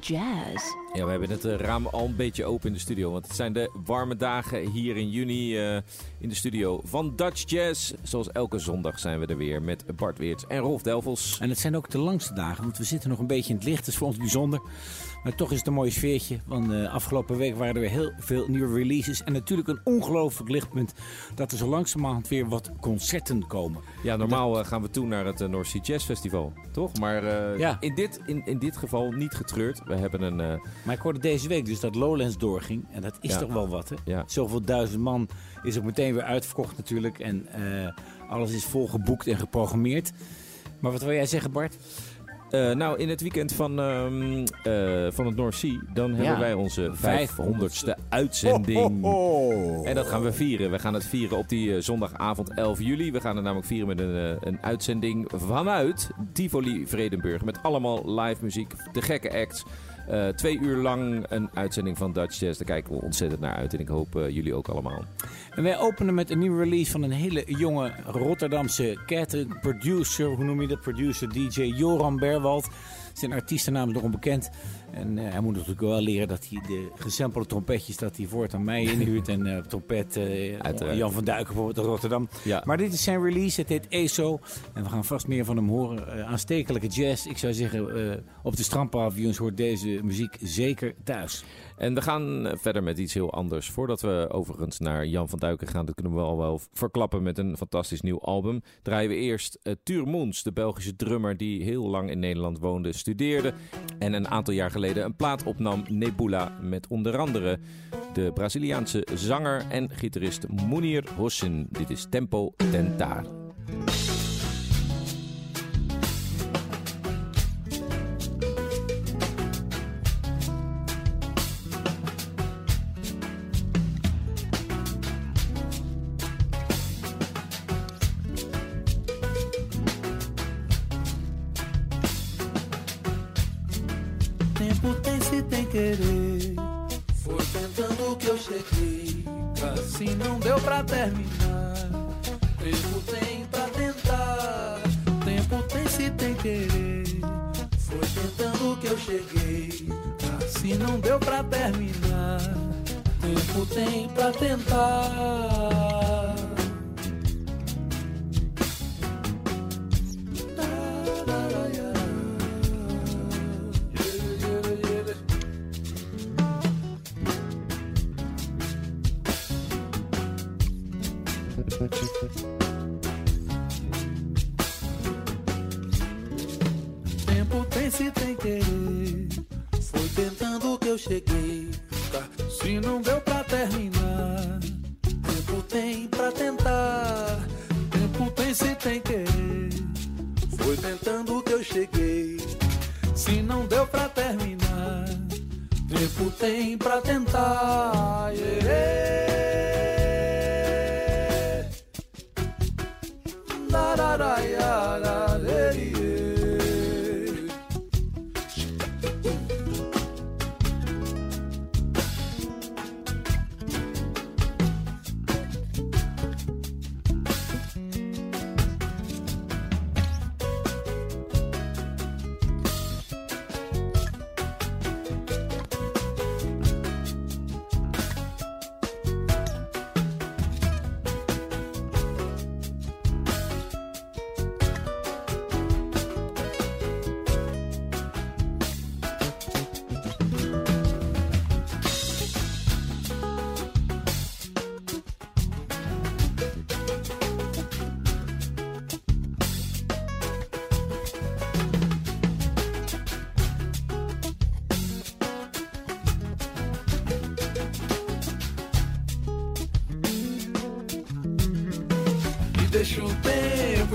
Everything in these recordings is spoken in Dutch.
Jazz. Ja, we hebben het eh, raam al een beetje open in de studio. Want het zijn de warme dagen hier in juni eh, in de studio van Dutch Jazz. Zoals elke zondag zijn we er weer met Bart Weerts en Rolf Delvels. En het zijn ook de langste dagen, want we zitten nog een beetje in het licht. Dat is voor ons bijzonder. Maar toch is het een mooi sfeertje. Want eh, afgelopen week waren er weer heel veel nieuwe releases. En natuurlijk een ongelooflijk lichtpunt dat er zo langzamerhand weer wat concerten komen. Ja, normaal eh, gaan we toe naar het uh, North Sea Jazz Festival, toch? Maar eh, Ja. in, dit, in, in dit geval niet getreurd. We hebben een... eh, Maar ik hoorde deze week dus dat Lowlands doorging. En dat is Ja. toch wel wat, hè? Ja. Zoveel duizend man is ook meteen weer uitverkocht natuurlijk. En eh, alles is volgeboekt en geprogrammeerd. Maar wat wil jij zeggen, Bart? Eh, nou, in het weekend van, ehm, eh, van het North Sea, dan hebben wij onze 500ste uitzending. En dat gaan we vieren. We gaan het vieren op die eh, zondagavond 11 juli. We gaan het namelijk vieren met een, een uitzending vanuit Tivoli Vredenburg. Met allemaal live muziek, de gekke acts. Eh, twee uur lang een uitzending van Dutch Jazz. Daar kijken we ontzettend naar uit. En ik hoop eh, jullie ook allemaal. En wij openen met een nieuwe release van een hele jonge Rotterdamse cat, producer, hoe noem je dat? Producer, DJ Joran Berwald. Zijn artiestennaam is nog onbekend. En eh, hij moet natuurlijk wel leren dat hij de gesampelde trompetjes dat hij voort aan mij inhuurt. en eh, trompet eh. Jan van Duiken bijvoorbeeld Rotterdam. Ja. Maar dit is zijn release, het heet ESO. En we gaan vast meer van hem horen. Aanstekelijke jazz. Ik zou zeggen, op de strandpaviljoens hoort deze muziek zeker thuis. En we gaan eh, verder met iets heel anders. Voordat we overigens naar Jan van Duiken gaan, dat kunnen we al wel verklappen met een fantastisch nieuw album. Draaien we eerst uh, Tuur de Belgische drummer die heel lang in Nederland woonde, studeerde. En een aantal jaar geleden een plaat opnam, Nebula, met onder andere de Braziliaanse zanger en gitarist Munir Hossin. Dit is Tempo Tentar. Querer. Foi tentando que eu cheguei. Assim não deu pra terminar. Tempo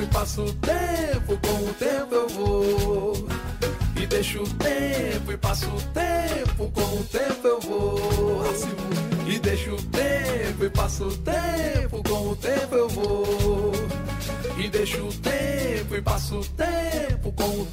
e passa o tempo, com o tempo eu vou. E deixa o tempo e passa o tempo, com o tempo eu vou. E deixa o tempo e passa o tempo, com o tempo eu vou. E deixa o tempo e passa o tempo, com o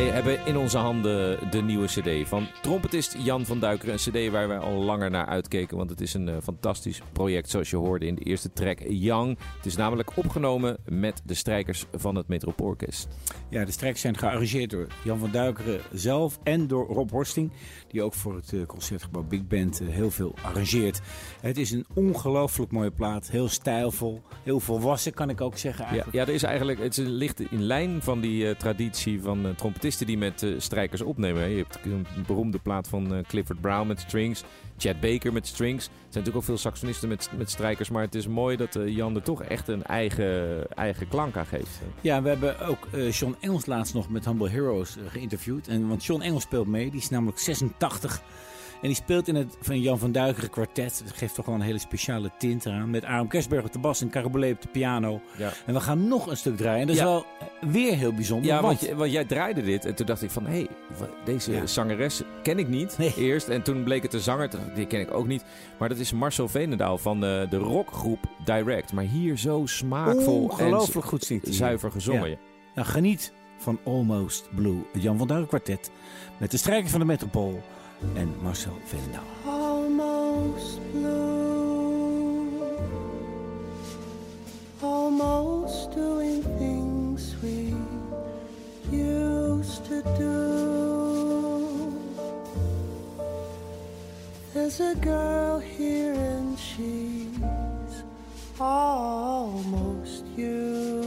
Wij hebben in onze handen de nieuwe cd van trompetist Jan van Duikeren. Een cd waar wij al langer naar uitkeken, want het is een uh, fantastisch project zoals je hoorde in de eerste track Young. Het is namelijk opgenomen met de strijkers van het Metropoolorkest. Ja, de strijkers zijn gearrangeerd door Jan van Duikeren zelf en door Rob Horsting, die ook voor het uh, Concertgebouw Big Band uh, heel veel arrangeert. Het is een ongelooflijk mooie plaat, heel stijlvol, heel volwassen kan ik ook zeggen eigenlijk. Ja, ja er is eigenlijk, het ligt in lijn van die traditie van trompetisten die met uh, strijkers opnemen. Je hebt een beroemde plaat van uh, Clifford Brown met strings. Chad Baker met strings. Er zijn natuurlijk ook veel saxonisten met, met strijkers. Maar het is mooi dat uh, Jan er toch echt een eigen, eigen klank aan geeft. Ja, we hebben ook Sean Engels laatst nog met Humble Heroes geïnterviewd. En, want Sean Engels speelt mee. Die is namelijk 86. En die speelt in het van Jan van Duikeren kwartet. Dat geeft toch wel een hele speciale tint eraan. Met Aram Kersberg op de bas en Carabolet op de piano. Ja. En we gaan nog een stuk draaien. En dat is wel weer heel bijzonder. Ja, want, want, want, jij draaide dit. En toen dacht ik van, hé, hey, deze zangeres ken ik niet eerst. En toen bleek het de zanger, die ken ik ook niet. Maar dat is Marcel Veenendaal van de, de rockgroep Direct. Maar hier zo smaakvol Ongelooflijk goed zingt zuiver gezongen. Nou, geniet van Almost Blue. Het Jan van Duikeren kwartet. Met de strijker van de Metropool en Marcel Veenendaal. Almost blue, almost doing things we used to do. There's a girl here and she's almost you.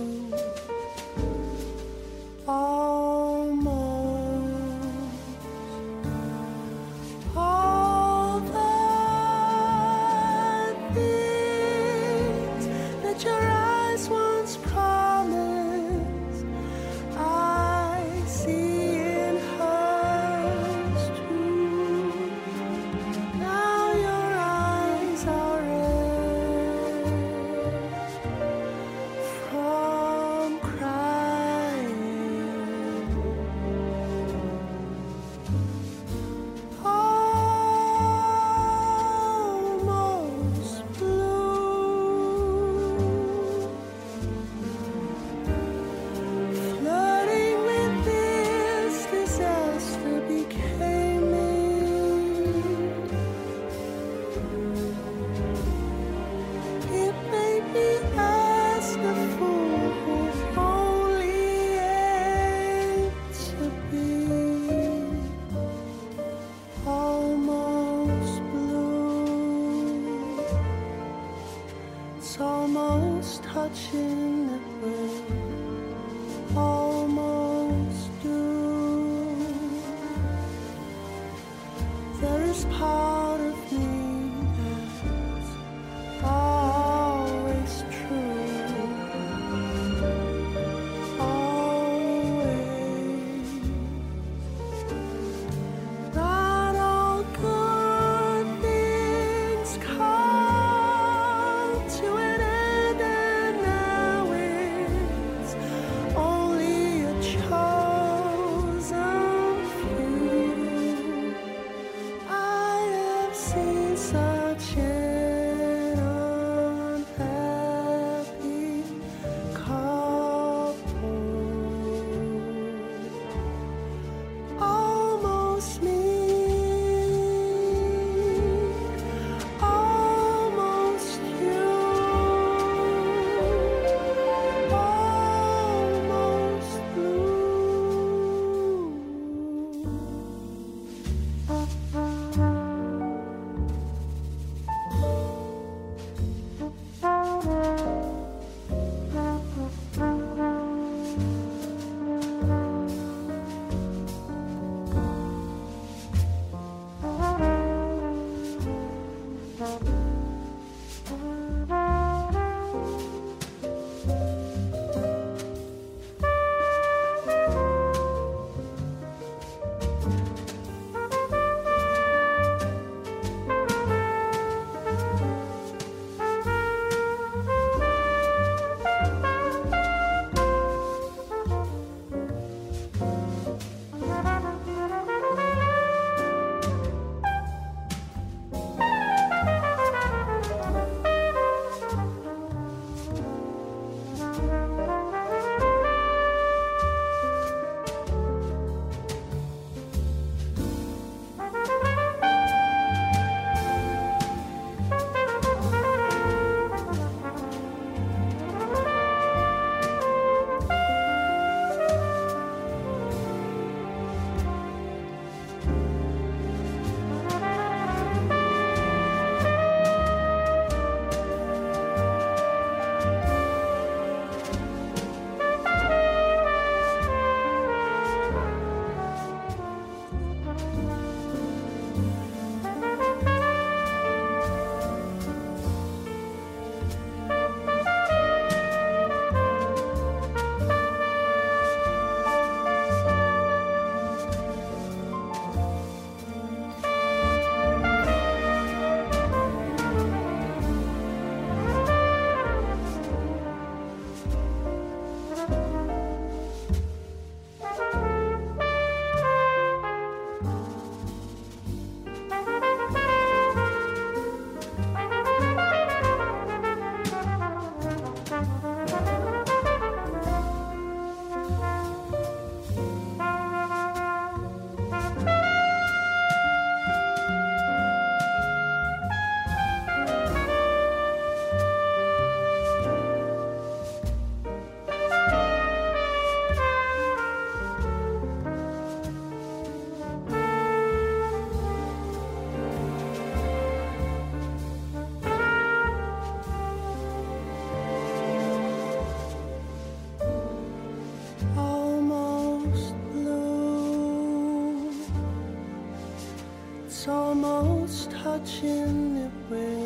千年未。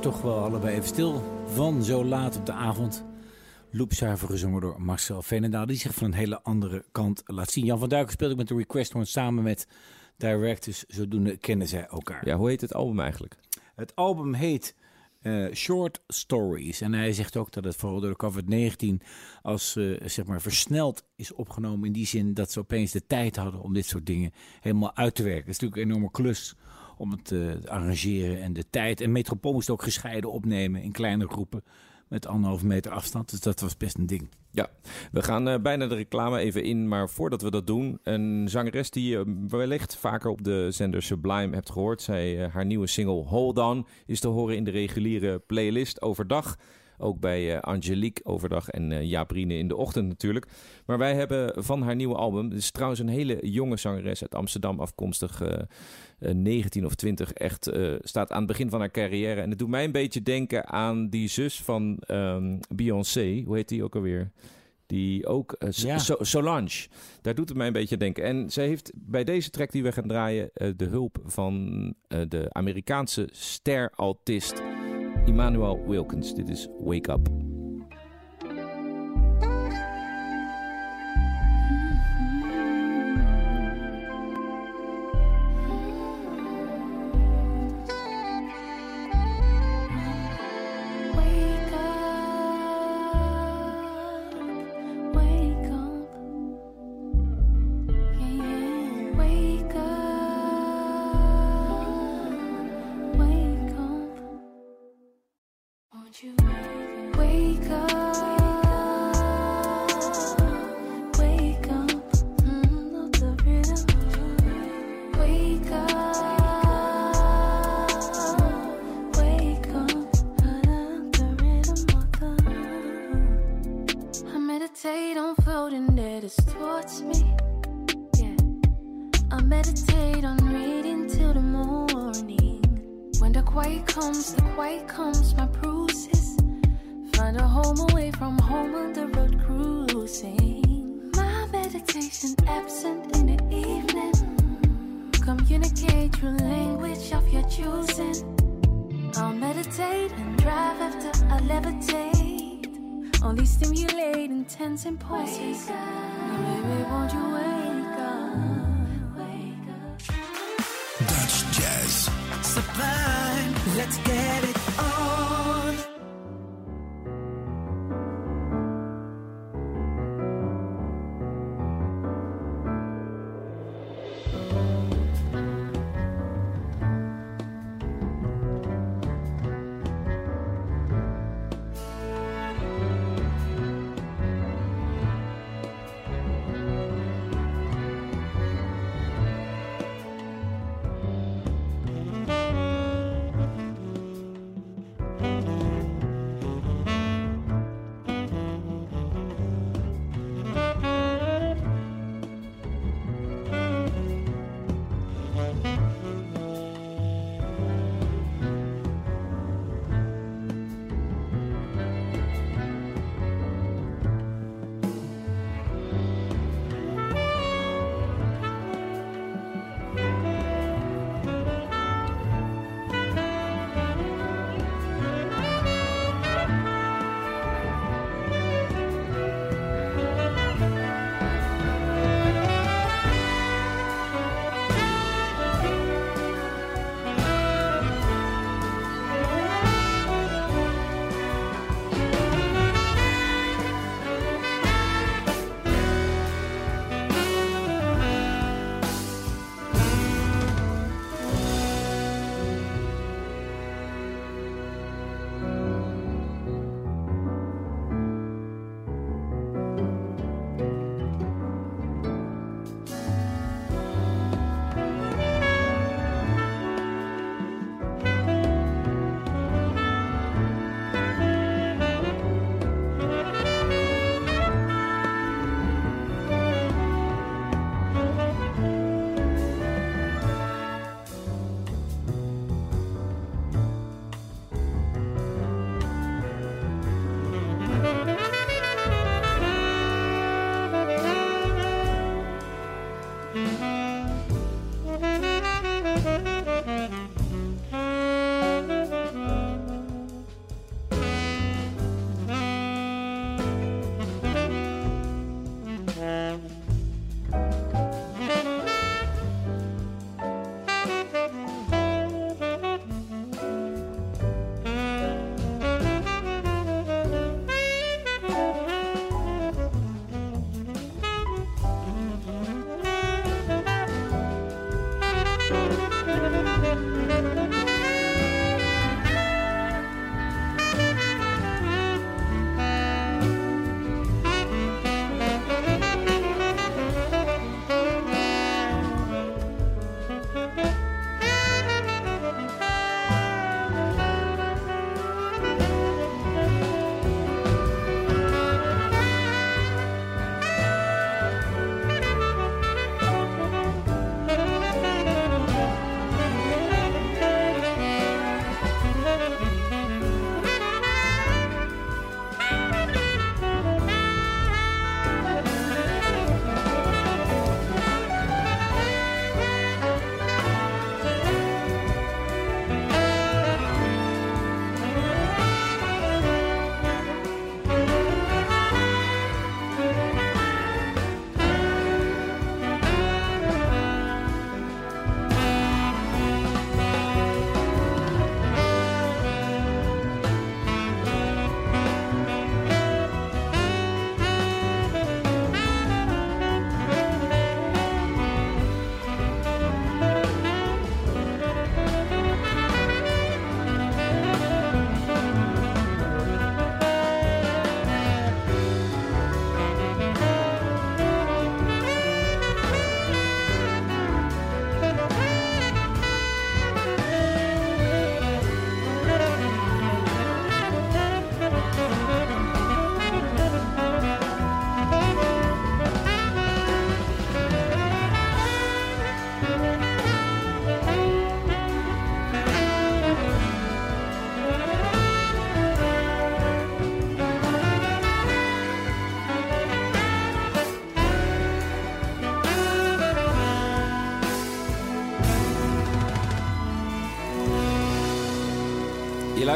Toch wel allebei even stil van zo laat op de avond. Loopzuiver gezongen door Marcel Veenendaal, die zich van een hele andere kant laat zien. Jan van Duiken speelde ook met de Request Horn samen met Directors. Zodoende kennen zij elkaar. Ja, hoe heet het album eigenlijk? Het album heet eh, Short Stories. En hij zegt ook dat het vooral door de COVID-19 als eh, zeg maar versneld is opgenomen. In die zin dat ze opeens de tijd hadden om dit soort dingen helemaal uit te werken. Het is natuurlijk een enorme klus om het eh, te arrangeren en de tijd. En Metropool moest ook gescheiden opnemen in kleine groepen met anderhalve meter afstand. Dus dat was best een ding. Ja, we gaan eh, bijna de reclame even in. Maar voordat we dat doen, een zangeres die je wellicht vaker op de zender Sublime hebt gehoord. Zij, eh, haar nieuwe single Hold On is te horen in de reguliere playlist overdag. Ook bij eh, Angelique overdag en eh Jabrine in de ochtend natuurlijk. Maar wij hebben van haar nieuwe album, het is trouwens een hele jonge zangeres uit Amsterdam afkomstig, eh, eh, 19 of 20, echt staat aan het begin van haar carrière. En het doet mij een beetje denken aan die zus van ehm, Beyoncé, hoe heet die ook alweer? Die ook, Ja. So- Solange, daar doet het mij een beetje denken. En zij heeft bij deze track die we gaan draaien de hulp van de Amerikaanse ster-altist Emmanuel Wilkins. Dit is Wake Up.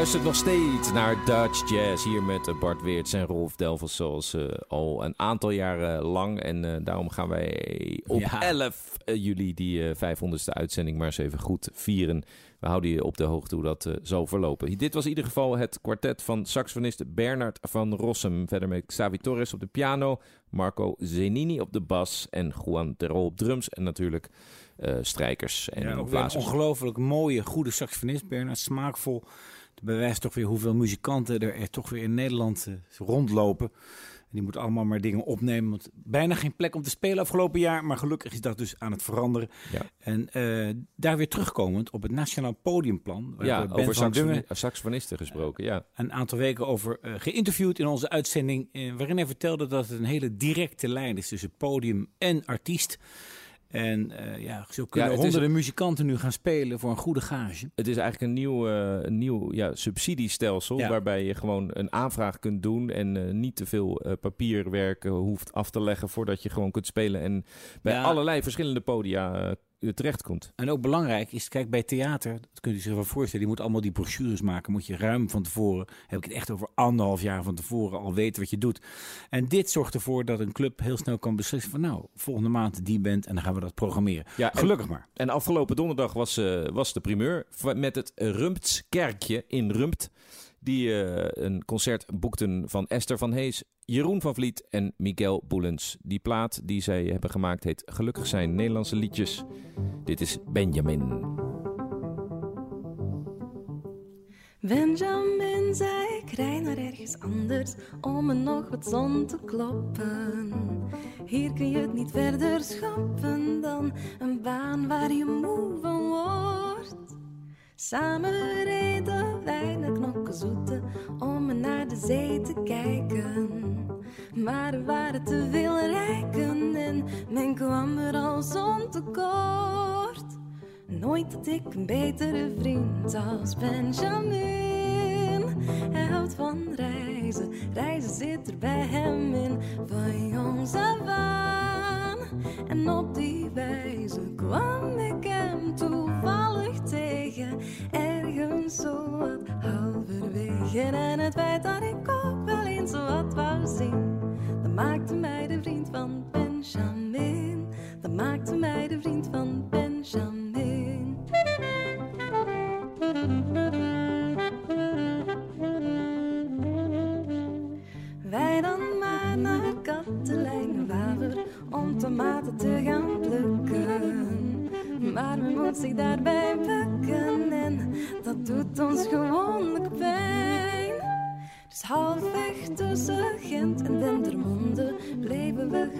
Luistert nog steeds naar Dutch Jazz hier met eh, Bart Weerts en Rolf Delvels zoals uh, al een aantal jaren lang. En uh, daarom gaan wij op ja. 11 juli die 500ste uitzending maar eens even goed vieren. We houden je op de hoogte hoe dat zal verlopen. Dit was in ieder geval het kwartet van saxofonist Bernard van Rossum. Verder met Xavi Torres op de piano, Marco Zenini op de bas en Juan Terol op drums. En natuurlijk strijkers en ja, ook een ongelooflijk mooie, goede saxofonist. Bernard, smaakvol bewijst toch weer hoeveel muzikanten er, er toch weer in Nederland uh, rondlopen. En die moeten allemaal maar dingen opnemen. Want bijna geen plek om te spelen afgelopen jaar. Maar gelukkig is dat dus aan het veranderen. Ja. En uh, daar weer terugkomend op het Nationaal Podiumplan. Waar ja, over saxofoni saxofonisten gesproken. Ja. Een aantal weken over uh, geïnterviewd in onze uitzending. waarin hij vertelde dat het een hele directe lijn is tussen podium en artiest. En uh, ja, zo kunnen ja, honderden muzikanten nu gaan spelen voor een goede gage. Het is eigenlijk een nieuw, uh, nieuw ja, subsidiestelsel waarbij je gewoon een aanvraag kunt doen en uh, niet te veel papierwerk hoeft af te leggen voordat je gewoon kunt spelen en bij allerlei verschillende podia terechtkomt. En ook belangrijk is, kijk, bij theater, dat kunt u zich wel voorstellen, je moet allemaal die brochures maken, moet je ruim van tevoren, heb ik het echt over anderhalf jaar van tevoren al weten wat je doet. En dit zorgt ervoor dat een club heel snel kan beslissen van nou, volgende maand die bent en dan gaan we dat programmeren. Ja, Gelukkig maar. En afgelopen donderdag was, uh, was de primeur met het Rumptskerkje in Rumpt die uh, een concert boekten van Esther van Hees, Jeroen van Vliet en Miguel Boelens. Die plaat die zij hebben gemaakt heet Gelukkig zijn Nederlandse liedjes. Dit is Benjamin. Benjamin zei ik rij naar ergens anders om me nog wat zon te kloppen. Hier kun je het niet verder schappen dan een baan waar je moe van wordt. Samen reden wij naar knokkenzoeten om naar de zee te kijken. Maar er waren te veel rijken en men kwam er als ontekort. Nooit had ik een betere vriend als Benjamin. Hij houdt van reizen, reizen zit er bij hem in. Van jongs af aan. En op die wijze kwam ik hem toevallig Ergens zo wat halverwege. En het feit dat ik ook wel eens wat wou zien. Dat maakte mij de vriend van Benjamin. Dat maakte mij de vriend van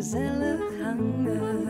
gezellig hangen.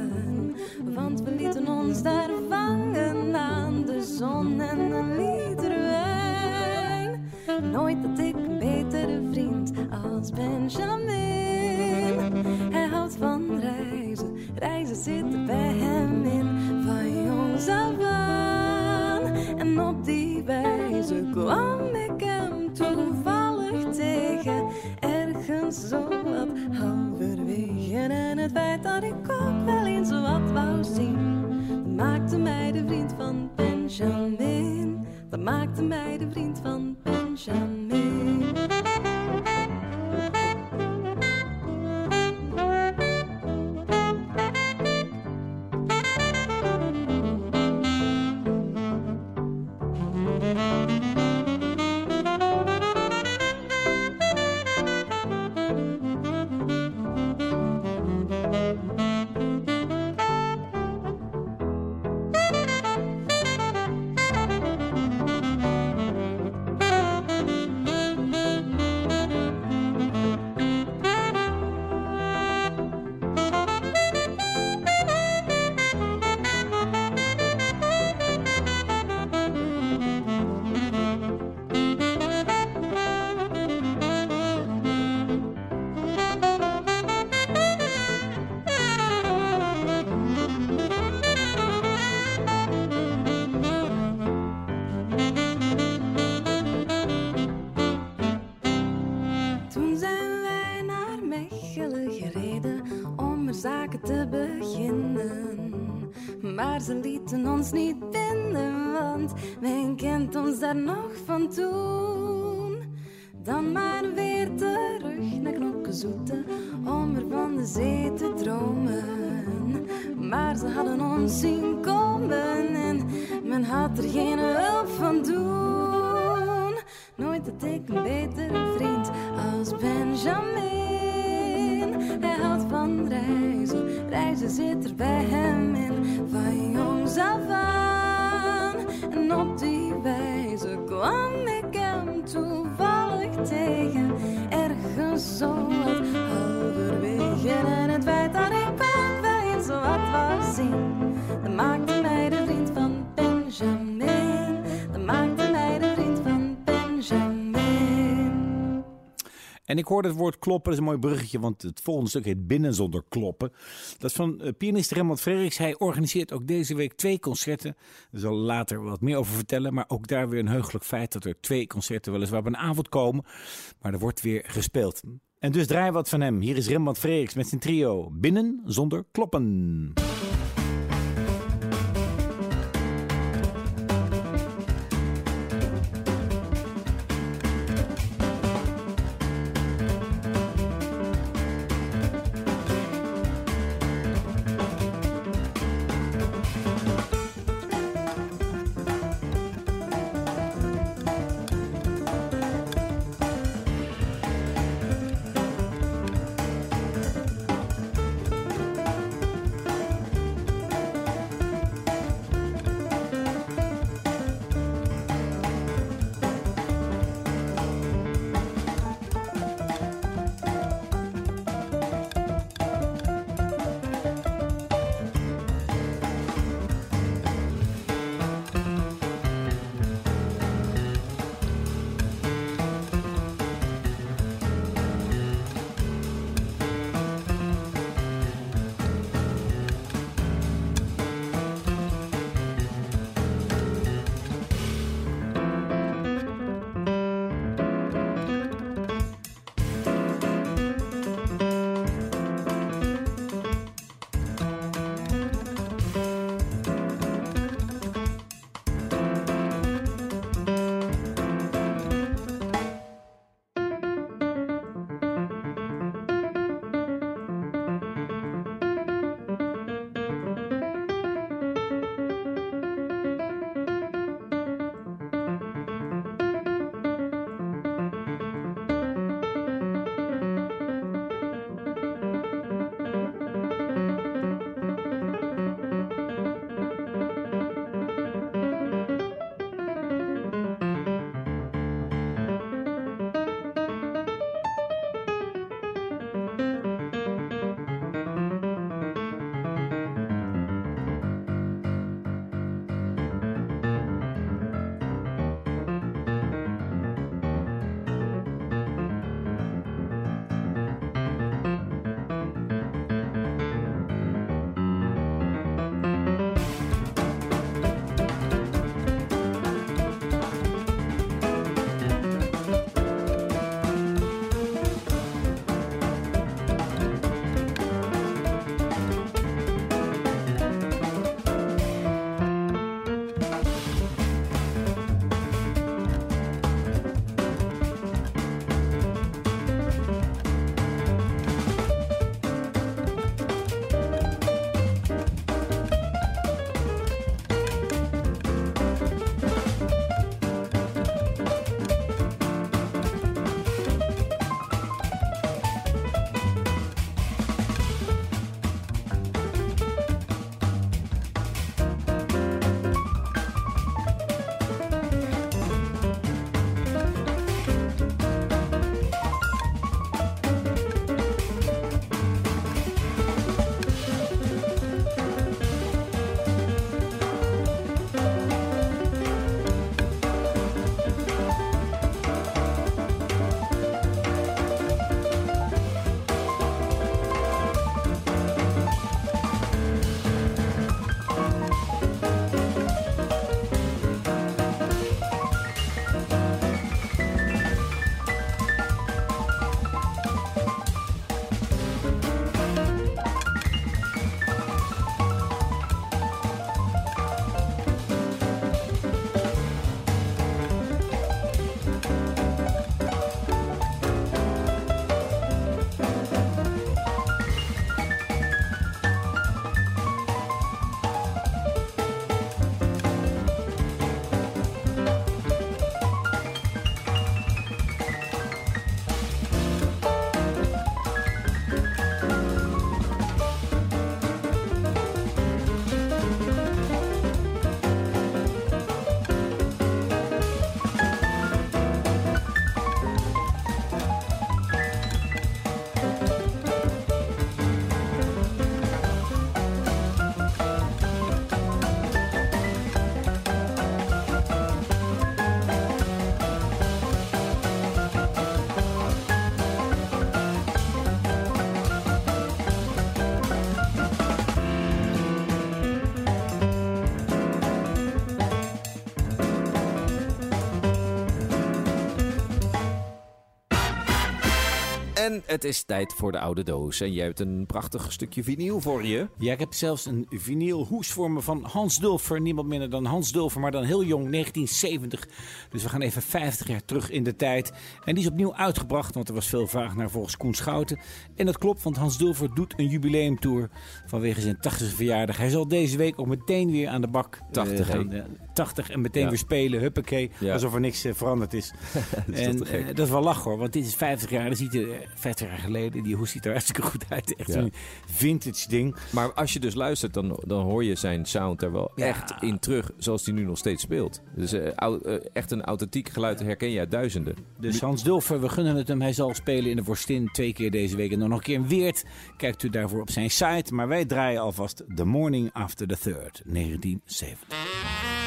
Lieten ons niet binnen, want men kent ons daar nog van toen. Dan maar weer terug naar Knokkenzoete om er van de zee te dromen. Maar ze hadden ons zien komen en men had er geen hulp van doen. Nooit had ik een betere vriend als Benjamin. Hij houdt van reizen, reizen zit er bij hem in. Van hoorde het woord kloppen, dat is een mooi bruggetje, want het volgende stuk heet Binnen zonder kloppen. Dat is van uh, pianist Remmond Frederiks. Hij organiseert ook deze week twee concerten. Daar zal later wat meer over vertellen, maar ook daar weer een heugelijk feit dat er twee concerten weliswaar op een avond komen. Maar er wordt weer gespeeld. En dus draai wat van hem. Hier is Remmond Frederiks met zijn trio Binnen zonder kloppen. En het is tijd voor de oude doos. En jij hebt een prachtig stukje vinyl voor je. Ja, ik heb zelfs een vinyl hoes voor me van Hans Dulfer. Niemand minder dan Hans Dulfer, maar dan heel jong, 1970. Dus we gaan even 50 jaar terug in de tijd. En die is opnieuw uitgebracht, want er was veel vraag naar volgens Koen Schouten. En dat klopt, want Hans Dulfer doet een jubileumtour vanwege zijn 80ste verjaardag. Hij zal deze week ook meteen weer aan de bak 80, eh, gaan. hè? Eh, 80 en meteen Ja. weer spelen, huppakee. Ja. Alsof er niks eh, veranderd is. Dat is en eh, dat is wel lach hoor, want dit is 50 jaar. Dat ziet er 50 jaar geleden. Die hoes ziet er hartstikke goed uit. Echt Ja. een vintage ding. Maar als je dus luistert, dan, dan hoor je zijn sound er wel Ja. echt in terug, zoals hij nu nog steeds speelt. Dus eh, eh, echt een authentiek geluid herken je uit duizenden. Dus Hans Dulfer, we gunnen het hem. Hij zal spelen in de Vorstin twee keer deze week. En dan nog een keer in Weert. Kijkt u daarvoor op zijn site. Maar wij draaien alvast The Morning After the Third, 1970.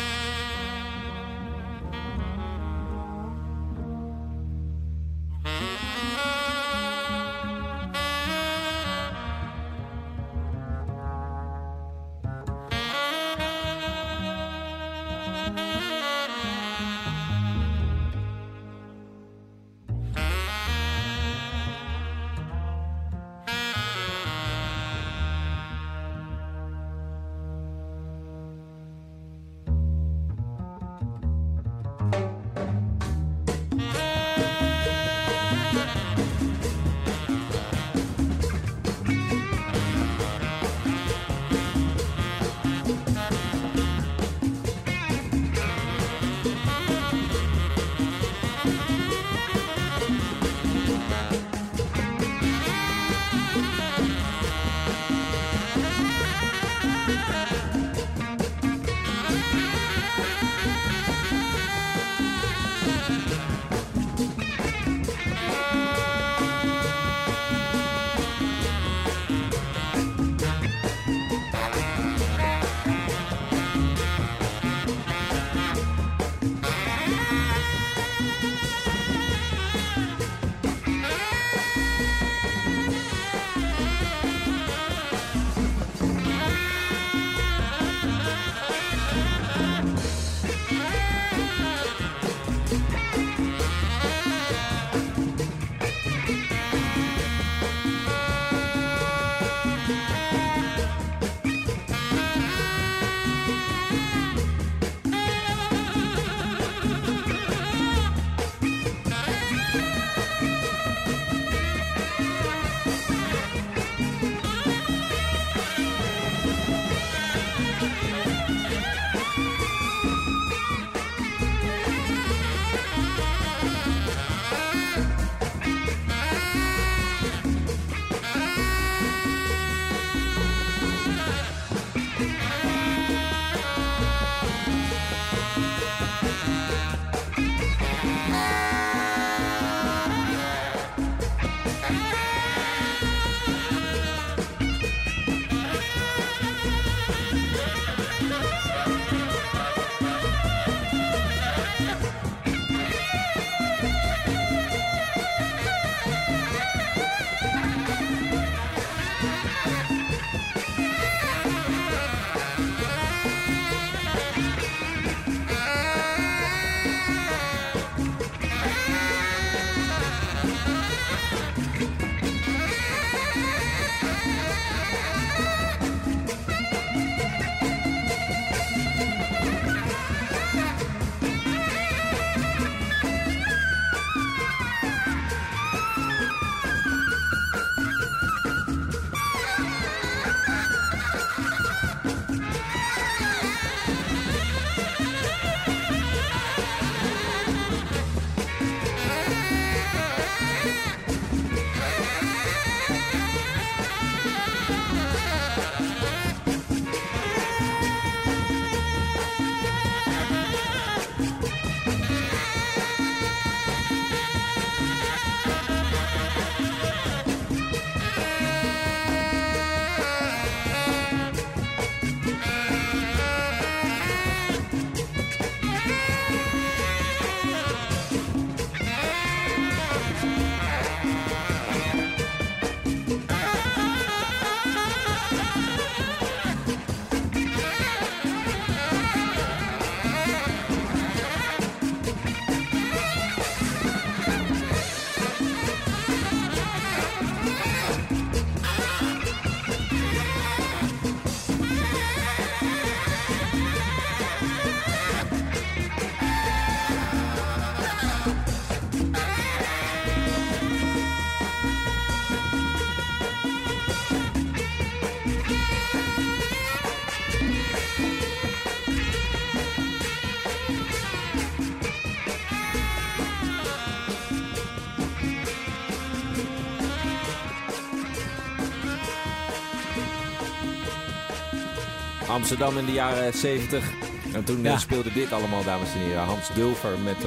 Amsterdam in de jaren 70. En toen Ja. eh, speelde dit allemaal, dames en heren. Hans Dulfer met, eh,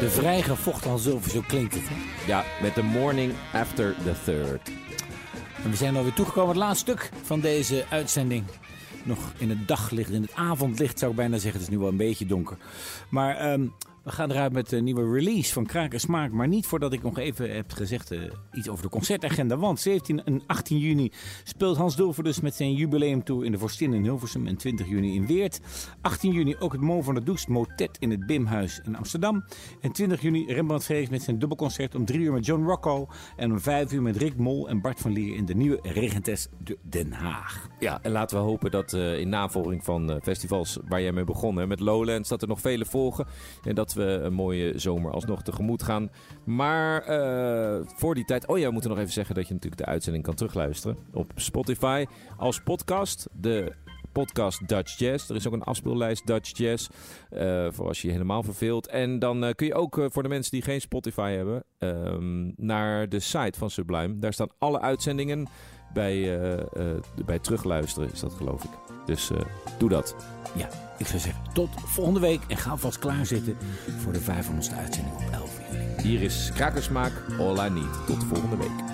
De vrijgevochten al zilver, zo klinkt het. Hè? ja, met The Morning After the Third. En we zijn alweer toegekomen aan het laatste stuk van deze uitzending. Nog in het daglicht, in het avondlicht zou ik bijna zeggen. Het is nu wel een beetje donker. Maar ehm, we gaan eruit met een nieuwe release van Kraak en Smaak. Maar niet voordat ik nog even heb gezegd eh, iets over de concertagenda. Want 17 en 18 juni speelt Hans Dulfer dus met zijn jubileumtour in de Vorstin in Hilversum. En 20 juni in Weert. 18 juni ook het Mo van der Doest motet in het Bimhuis in Amsterdam. En 20 juni Rembrandt Vrees met zijn dubbelconcert om 3 uur met John Rocco. En om 5 uur met Rick Mol en Bart van Lier in de nieuwe Regentes de Den Haag. Ja, en laten we hopen dat eh, in navolging van eh, festivals waar jij mee begon, met Lowlands, dat er nog vele volgen. En dat we een mooie zomer alsnog tegemoet gaan. Maar eh, voor die tijd, oh ja, we moeten nog even zeggen dat je natuurlijk de uitzending kan terugluisteren op Spotify als podcast. De podcast Dutch Jazz. Er is ook een afspeellijst Dutch Jazz. eh, voor als je je helemaal verveelt. En dan eh, kun je ook voor de mensen die geen Spotify hebben. ehm, naar de site van Sublime. Daar staan alle uitzendingen bij, eh, eh, bij terugluisteren, is dat geloof ik. Dus eh, doe dat. Ja, ik zou zeggen tot volgende week. En ga vast klaarzitten voor de 500ste uitzending op 11 juli. Hier is Krakersmaak I Need. Tot volgende week.